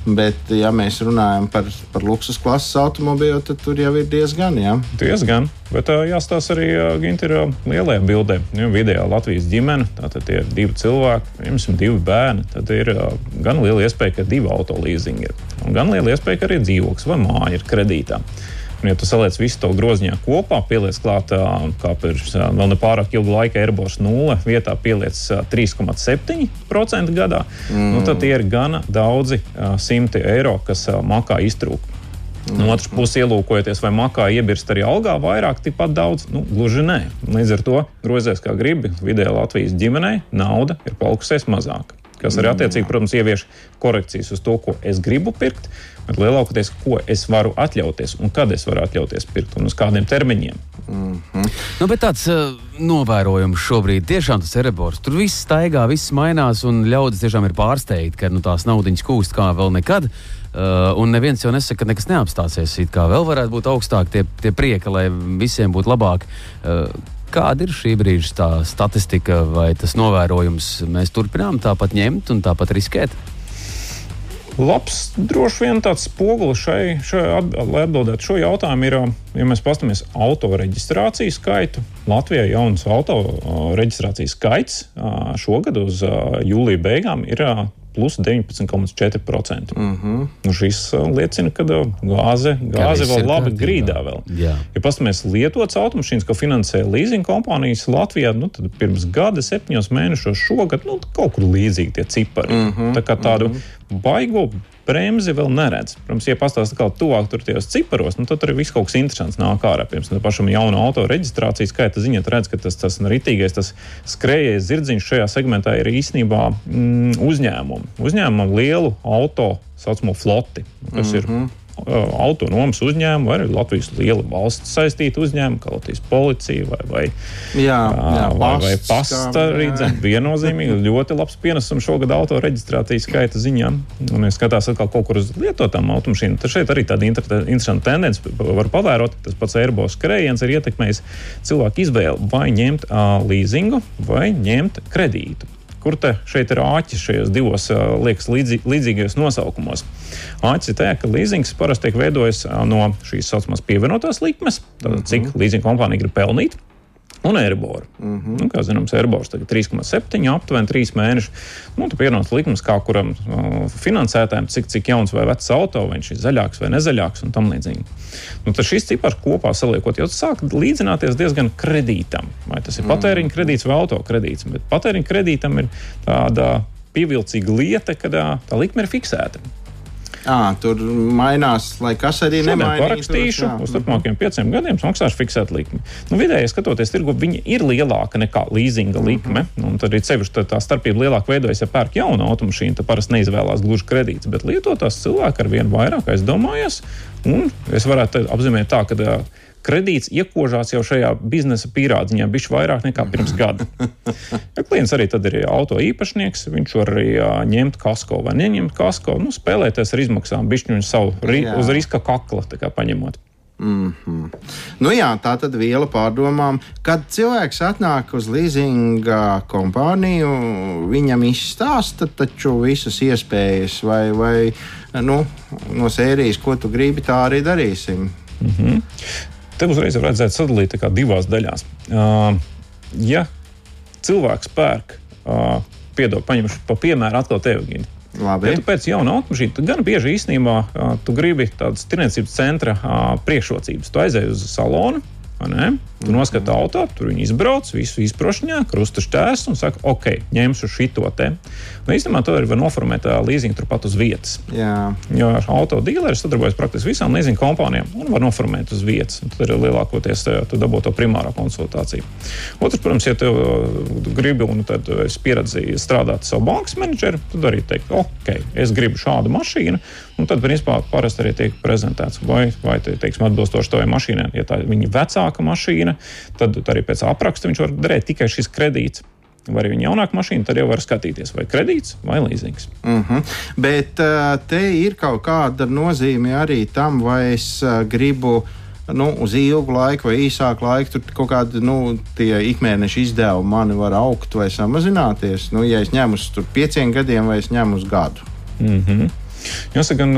Bet, ja mēs runājam par, par luksus klases automobīlu, tad tur jau ir diezgan. Jā. Diezgan. Bet jāstāsta arī Ginter lielajā bildē. Nu, vidējā Latvijas ģimene, tātad ir divi cilvēki, piemēram, divi bērni. Tad ir gan liela iespēja, ka divi auto līzingi ir. Un gan liela iespēja, ka arī dzīvoklis vai māja ir kredītā. Un, ja tu saliec visu to groziņā kopā, pieliec klāt, kā pirms vēl nepārāk ilga laika Airbus 0, vietā pieliec 3,7% gadā, mm. nu, tad tie ir gana daudzi simti eiro, kas makā iztrūk. Mm. No otras puses, ielūkojoties, vai makā iebirst arī algā vairāk, tikpat daudz, nu, gluži nē. Līdz ar to grozies kā gribi, vidēji Latvijas ģimenei nauda ir palikusies mazāka kas arī attiecīgi, protams, ievieš korekcijas uz to, ko es gribu pirkt, bet lielākoties, ko es varu atļauties un kad es varu atļauties pirkt un uz kādiem termiņiem. Mm -hmm. nu, bet tāds uh, novērojums šobrīd tiešām tas erebors. Tur viss staigā, viss mainās un ļaudis tiešām ir pārsteigti, ka nu, tās naudiņas kūst kā vēl nekad. Uh, un neviens jau nesaka, ka nekas neapstāsies. It kā vēl varētu būt augstāk tie, tie prieki, lai visiem būtu labāk. Uh, Kāda ir šī brīža tā statistika vai tas novērojums? Mēs turpinām tāpat ņemt un tāpat riskēt. Labs, droši vien tāds spogulis šai, šai at, lai atbildētu šo jautājumu, ir, ja mēs paskatāmies auto reģistrācijas skaitu. Latvijā jaunas auto reģistrācijas skaits šogad uz jūlija beigām ir plus 19,4%. Mm -hmm. nu, šis liecina, ka gāze, gāze vēl labi grīdā. Vēl. Jā. Ja paskatāmies lietotas automašīnas, ko finansē leasing kompānijas Latvijā, nu, tad pirms gada, septiņos mēnešos šogad nu, kaut kur līdzīgi tie cipari. Mm -hmm. Tā kā tādu mm -hmm. baigo bremzi vēl neredz. Protams, ja pastāstīs kā tuvāk tur tajos ciparos, nu, tad tur viss kaut kas interesants nāk ārā. Piemēram, pašam jaunu auto reģistrācijas skaita ziņā redz, ka tas, tas ritīgais, tas skrējējis zirdziņš šajā segmentā ir īstenībā mm, uzņēmumi. Uzņēmumam lielu auto saucamo floti, kas mm -hmm. ir mhm autonomas uzņēmumi, vai arī Latvijas liela valsts saistīta uzņēmuma, kā Latvijas policija vai, vai, jā, jā, vai, vai pasta arī viennozīmīgi. ļoti labs pienesums šogad auto reģistrācijas skaita ziņā. Un, ja skatās atkal kaut kur uz lietotām automašīnām, tad šeit arī tāda interesanta tendence var pavērot. Tas pats Airbus skrējiens ir ietekmējis cilvēku izvēli vai ņemt uh, leasingu vai ņemt kredītu. Kur te šeit ir āķis šajos divos, liekas, līdzī, līdzīgajos nosaukumos? Āķis ir tajā, ka līzings parasti tiek veidojis no šīs saucamās pievienotās likmes, tātad cik mhm. līzinga kompānija grib pelnīt un Eiriboru. Mm -hmm. nu, kā zināms, Eiribors tagad 3,7, aptuveni 3 mēneši. Nu, tur pienāca likums, kā kuram uh, finansētājiem, cik, cik jauns vai vecs auto, vai viņš ir zaļāks vai nezaļāks un tam līdzīgi. Nu, tad šis cipars kopā saliekot, jau sāk līdzināties diezgan kredītam. Vai tas ir mm. patēriņa kredīts vai auto kredīts, bet patēriņa kredītam ir tāda pievilcīga lieta, kad tā likme ir fiksēta. À, tur mainās, lai kas arī nemainītu. Parakstīšu jā. uz turpmākajiem pieciem gadiem, maksāšu fiksētu likmi. Nu, vidēji skatoties, tirgu viņa ir lielāka nekā leasinga likme. Mm -hmm. Tad ir sevišķi tā, tā starpība lielāka veidojas, ja pērk jaunu automašīnu, tad parasti neizvēlās gluži kredītus, bet lietotās cilvēki ar vien vairāk aizdomājas. Un es varētu apzīmēt tā, ka kredīts iekožās jau šajā biznesa pīrādziņā bišķi vairāk nekā pirms gada. [LAUGHS] Ja klients arī tad ir auto īpašnieks, viņš var arī ņemt kasko vai neņemt kasko, nu, spēlēties ar izmaksām, bišķi viņu savu ri, uz riska kakla paņemot. Mm -hmm. nu jā, tā tad viela pārdomām. Kad cilvēks atnāk uz leasinga kompāniju, viņam izstāsta taču visas iespējas, vai, vai nu, no sērijas, ko tu gribi, tā arī darīsim. Mm -hmm. Te uzreiz var redzēt, sadalīt divās daļās. Ja cilvēks pērk, piedod, paņemšu pa piemēru atkal tevi, Gini. Labi. Ja tu pēc jauna automašīna, tad gan bieži īstenībā tu gribi tādas tirniecības centra priekšrocības. Tu aizej uz salonu, Tu noskati auto, tur viņi izbrauc, visu izprošņā, krusta šķērs un saka, ok, ņemšu šito te. Nu, īstenībā to var noformēt līzingu turpat uz vietas. Jā. Jo auto dealeris sadarbojas praktiski visām līzinga kompānijām un var noformēt uz vietas. Tad ir lielākoties tu dabū to primāro konsultāciju. Otrs, protams, ja tu gribi un tad esi pieredzējis strādāt savu bankas menedžeru, tad arī teikt, ok, es gribu šādu mašīnu. Un tad, principā, parasti arī tiek prezentēts, vai, vai te, teiksim, atbilstoši tavai mašīnai. Ja tā ir viņa vecāka mašīna, tad arī pēc apraksta viņš var darīt tikai šis kredīts. Vai arī viņa jaunāka mašīna, tad jau var skatīties, vai kredīts vai līzings. Uh mhm. -huh. Bet uh, te ir kaut kāda nozīme arī tam, vai es uh, gribu nu, uz ilgu laiku vai īsāku laiku, tur kaut kādi nu, ikmēneša izdevumi mani var augt vai samazināties. Nu, ja es ņemu uz pieciem gadiem vai es ņemu uz gadu. Mm -hmm. Jāsaka, gan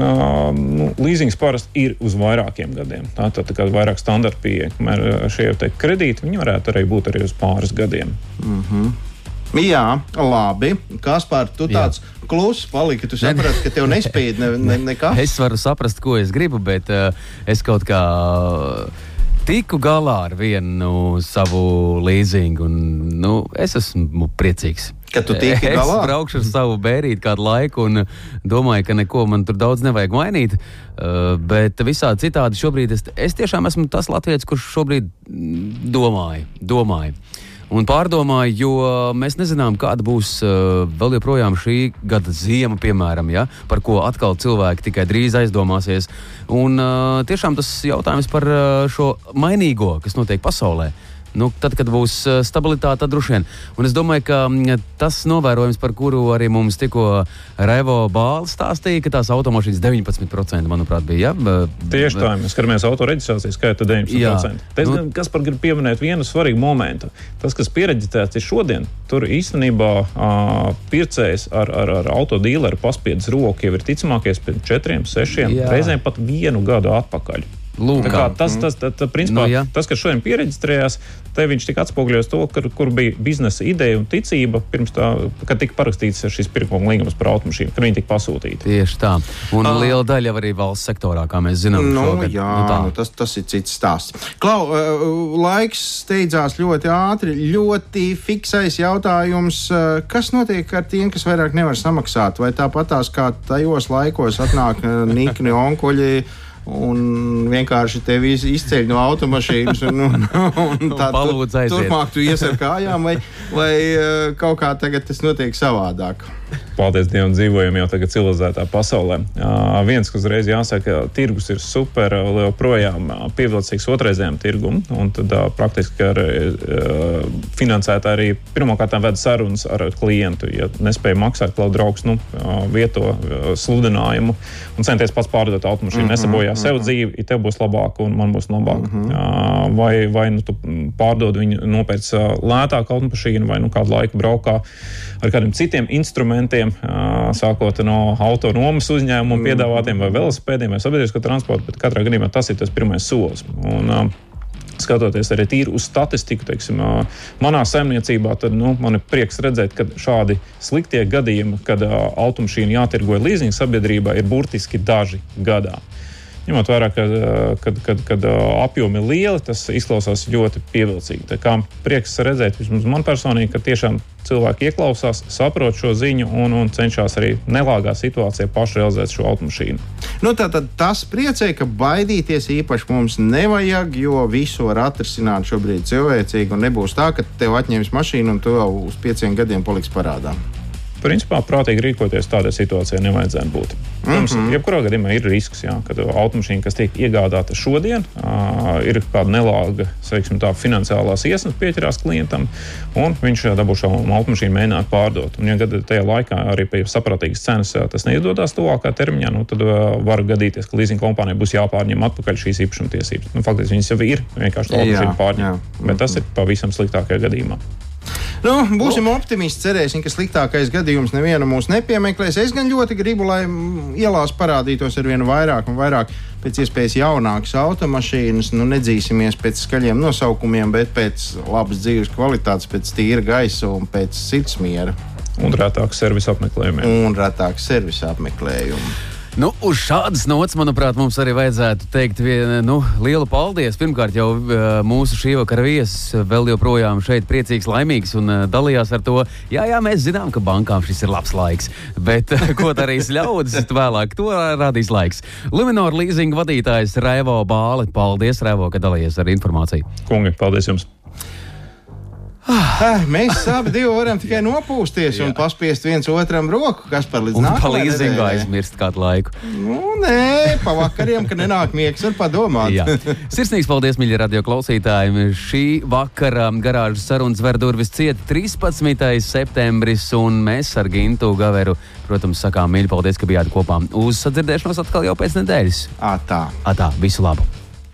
nu, līzings parasti ir uz vairākiem gadiem. Tā, tā, tā kā vairāk standarta pieeja, kamēr šie kredīti varētu arī būt arī uz pāris gadiem. Mm -hmm. Jā, labi. Kaspar, tu tāds Jā. kluss paliki. Tu saprati, ka tev nespēja ne, [LAUGHS] ne, nekas. Es varu saprast, ko es gribu, bet uh, es kaut kā. Uh, tiku galā ar vienu savu līzingu, un nu, es esmu priecīgs. Kad tu tiki es galā? Es braukšu ar savu bērīti kādu laiku un domāju, ka neko man tur daudz nevajag mainīt. Uh, bet visādi citādi šobrīd es, es tiešām esmu tas latviečs, kurš šobrīd mm, domāju, domāju. Un pārdomāju, jo mēs nezinām, kāda būs uh, vēl joprojām šī gada zima, piemēram, ja, par ko atkal cilvēki tikai drīz aizdomāsies. Un uh, tiešām tas jautājums par uh, šo mainīgo, kas notiek pasaulē. Uh, Nu, tad, kad būs eh, stabilitāte, tad droši vien. Un es domāju, ka mm, tas novērojums, par kuru arī mums tikko Revo Bāls stāstīja, ka tās automašīnas 19% manuprāt bija. Ja? Tieši tā, mēs skatāmies autoreģistrācijas skaitu 19%. Te, nu, kas par gribu pieminēt vienu svarīgu momentu. Tas, kas pieregistrēts ir šodien, tur īstenībā uh, pircējs ar, ar, ar autodīleru paspiedz roku jau ir ticamākais pēc četriem, sešiem, Jā. reizēm pat vienu gadu atpakaļ. Lūk, kā, tas, tas, tas, tas, principā, nu, ja. tas, kas šodien pieregistrējās, te viņš tika atspoguļots to, kur, kur bija biznesa ideja un ticība pirms tā, kad tika parakstīts šis pirkuma līgums par automašīnu, kad viņi tika pasūtīti. Tieši tā. Un uh, liela daļa arī valsts sektorā, kā mēs zinām. Nu, šogad. jā, nu, tā. nu, tas, tas ir cits stāsts. Klau, uh, laiks steidzās ļoti ātri, ļoti fiksais jautājums. Uh, kas notiek ar tiem, kas vairāk nevar samaksāt? Vai tāpatās kā tajos laikos atnāk uh, nikni onkuļi? Un vienkārši tevi izceļ no automašīnas. Un, un, un tā tu, turpmāk tu ies ar kājām, vai, vai eh, kaut kā tagad tas notiek savādāk paldies Dievam, dzīvojam jau tagad civilizētā pasaulē. Uh, viens, kas uzreiz jāsaka, ka tirgus ir super, joprojām pievilcīgs otrreizējam tirgum, un tad uh, praktiski ar uh, finansēt arī pirmkārt veda sarunas ar klientu. Ja nespēja maksāt, klaudu draugs nu, vieto sludinājumu un centies pats pārdot automašīnu, mm -hmm, nesabojā mm -hmm. sev dzīvi, ja tev būs labāk un man būs labāk. Mm -hmm. vai, vai nu, tu pārdod viņu nopērc lētāku automašīnu vai nu, kādu laiku braukā ar kādiem citiem instrumentiem, sākot no autonomas uzņēmuma mm. piedāvātiem vai velosipēdiem vai sabiedrisko transportu, bet katrā gadījumā tas ir tas pirmais solis. Un, skatoties arī tīri uz statistiku, teiksim, manā saimniecībā, tad nu, man ir prieks redzēt, ka šādi sliktie gadījumi, kad automašīna jātirgoja līzinga sabiedrībā, ir burtiski daži gadā. Ņemot vērā, ka kad, kad, kad apjomi ir lieli, tas izklausās ļoti pievilcīgi. Tā kā prieks redzēt, vismaz man personīgi, ka tiešām cilvēki ieklausās, saprot šo ziņu un, un cenšas arī nelāgā situācijā paši realizēt šo automašīnu. Nu, Tātad tas priecē, ka baidīties īpaši mums nevajag, jo visu var atrisināt šobrīd cilvēcīgi. Nebūs tā, ka tev atņems mašīnu un tu jau uz pieciem gadiem paliks parādā. Principā prātīgi rīkoties tādā situācijā nevajadzētu būt. Protams, mm -hmm. jebkurā gadījumā ir risks, jā, kad automašīna, kas tiek iegādāta šodien, uh, ir kāda nelāga, teiksim, tā finansiālās iesnas pieķerās klientam, un viņš dabū šo automašīnu mēģināt pārdot. Un, ja tajā laikā arī pie saprātīgas cenas tas neizdodas tuvākā termiņā, nu, tad uh, var gadīties, ka leasing kompānijai būs jāpārņem atpakaļ šīs īpašumtiesības. Nu, faktiski viņas jau ir vienkārši to automašīnu pārņemt. Bet tas ir pavisam sliktākajā gadījumā. Nu, būsim optimisti. Cerēsim, ka sliktākais gadījums nevienu mūs nepiemeklēs. Es gan ļoti gribu, lai ielās parādītos ar vien vairāk un vairāk pēc iespējas jaunākas automašīnas. Nu, nedzīsimies pēc skaļiem nosaukumiem, bet pēc labas dzīves kvalitātes, pēc tīra gaisa un pēc sirdsmiera. Un retāk servisa apmeklējumiem. Un retāk servisa apmeklējumiem. Nu, uz šādas nots, manuprāt, mums arī vajadzētu teikt vienu nu, lielu paldies. Pirmkārt, jau mūsu šī vakara viesis vēl joprojām šeit priecīgs, laimīgs un dalījās ar to. Jā, jā, mēs zinām, ka bankām šis ir labs laiks, bet ko darīs ļaudis, [LAUGHS] vēlāk to radīs laiks. Luminor leasing vadītājs Raivo Bāli. Paldies, Raivo, ka dalījies ar informāciju. Kungi, paldies jums! Ah, mēs abi varam tikai nopūsties un paspiest viens otram roku, kas par līdz nākamajai. Palīdzīgu aizmirst kādu laiku. Nu, nē, pavakariem, kad nenāk miegs, var padomāt. Sirsnīgs paldies, mīļie radio klausītāji. Šī vakara garāžas sarunas ver durvis ciet 13. septembris, un mēs ar Gintu Gaveru, protams, sakām mīļi paldies, ka bijāt kopā. Uz sadzirdēšanos atkal jau pēc nedēļas. Atā. Atā, visu labu!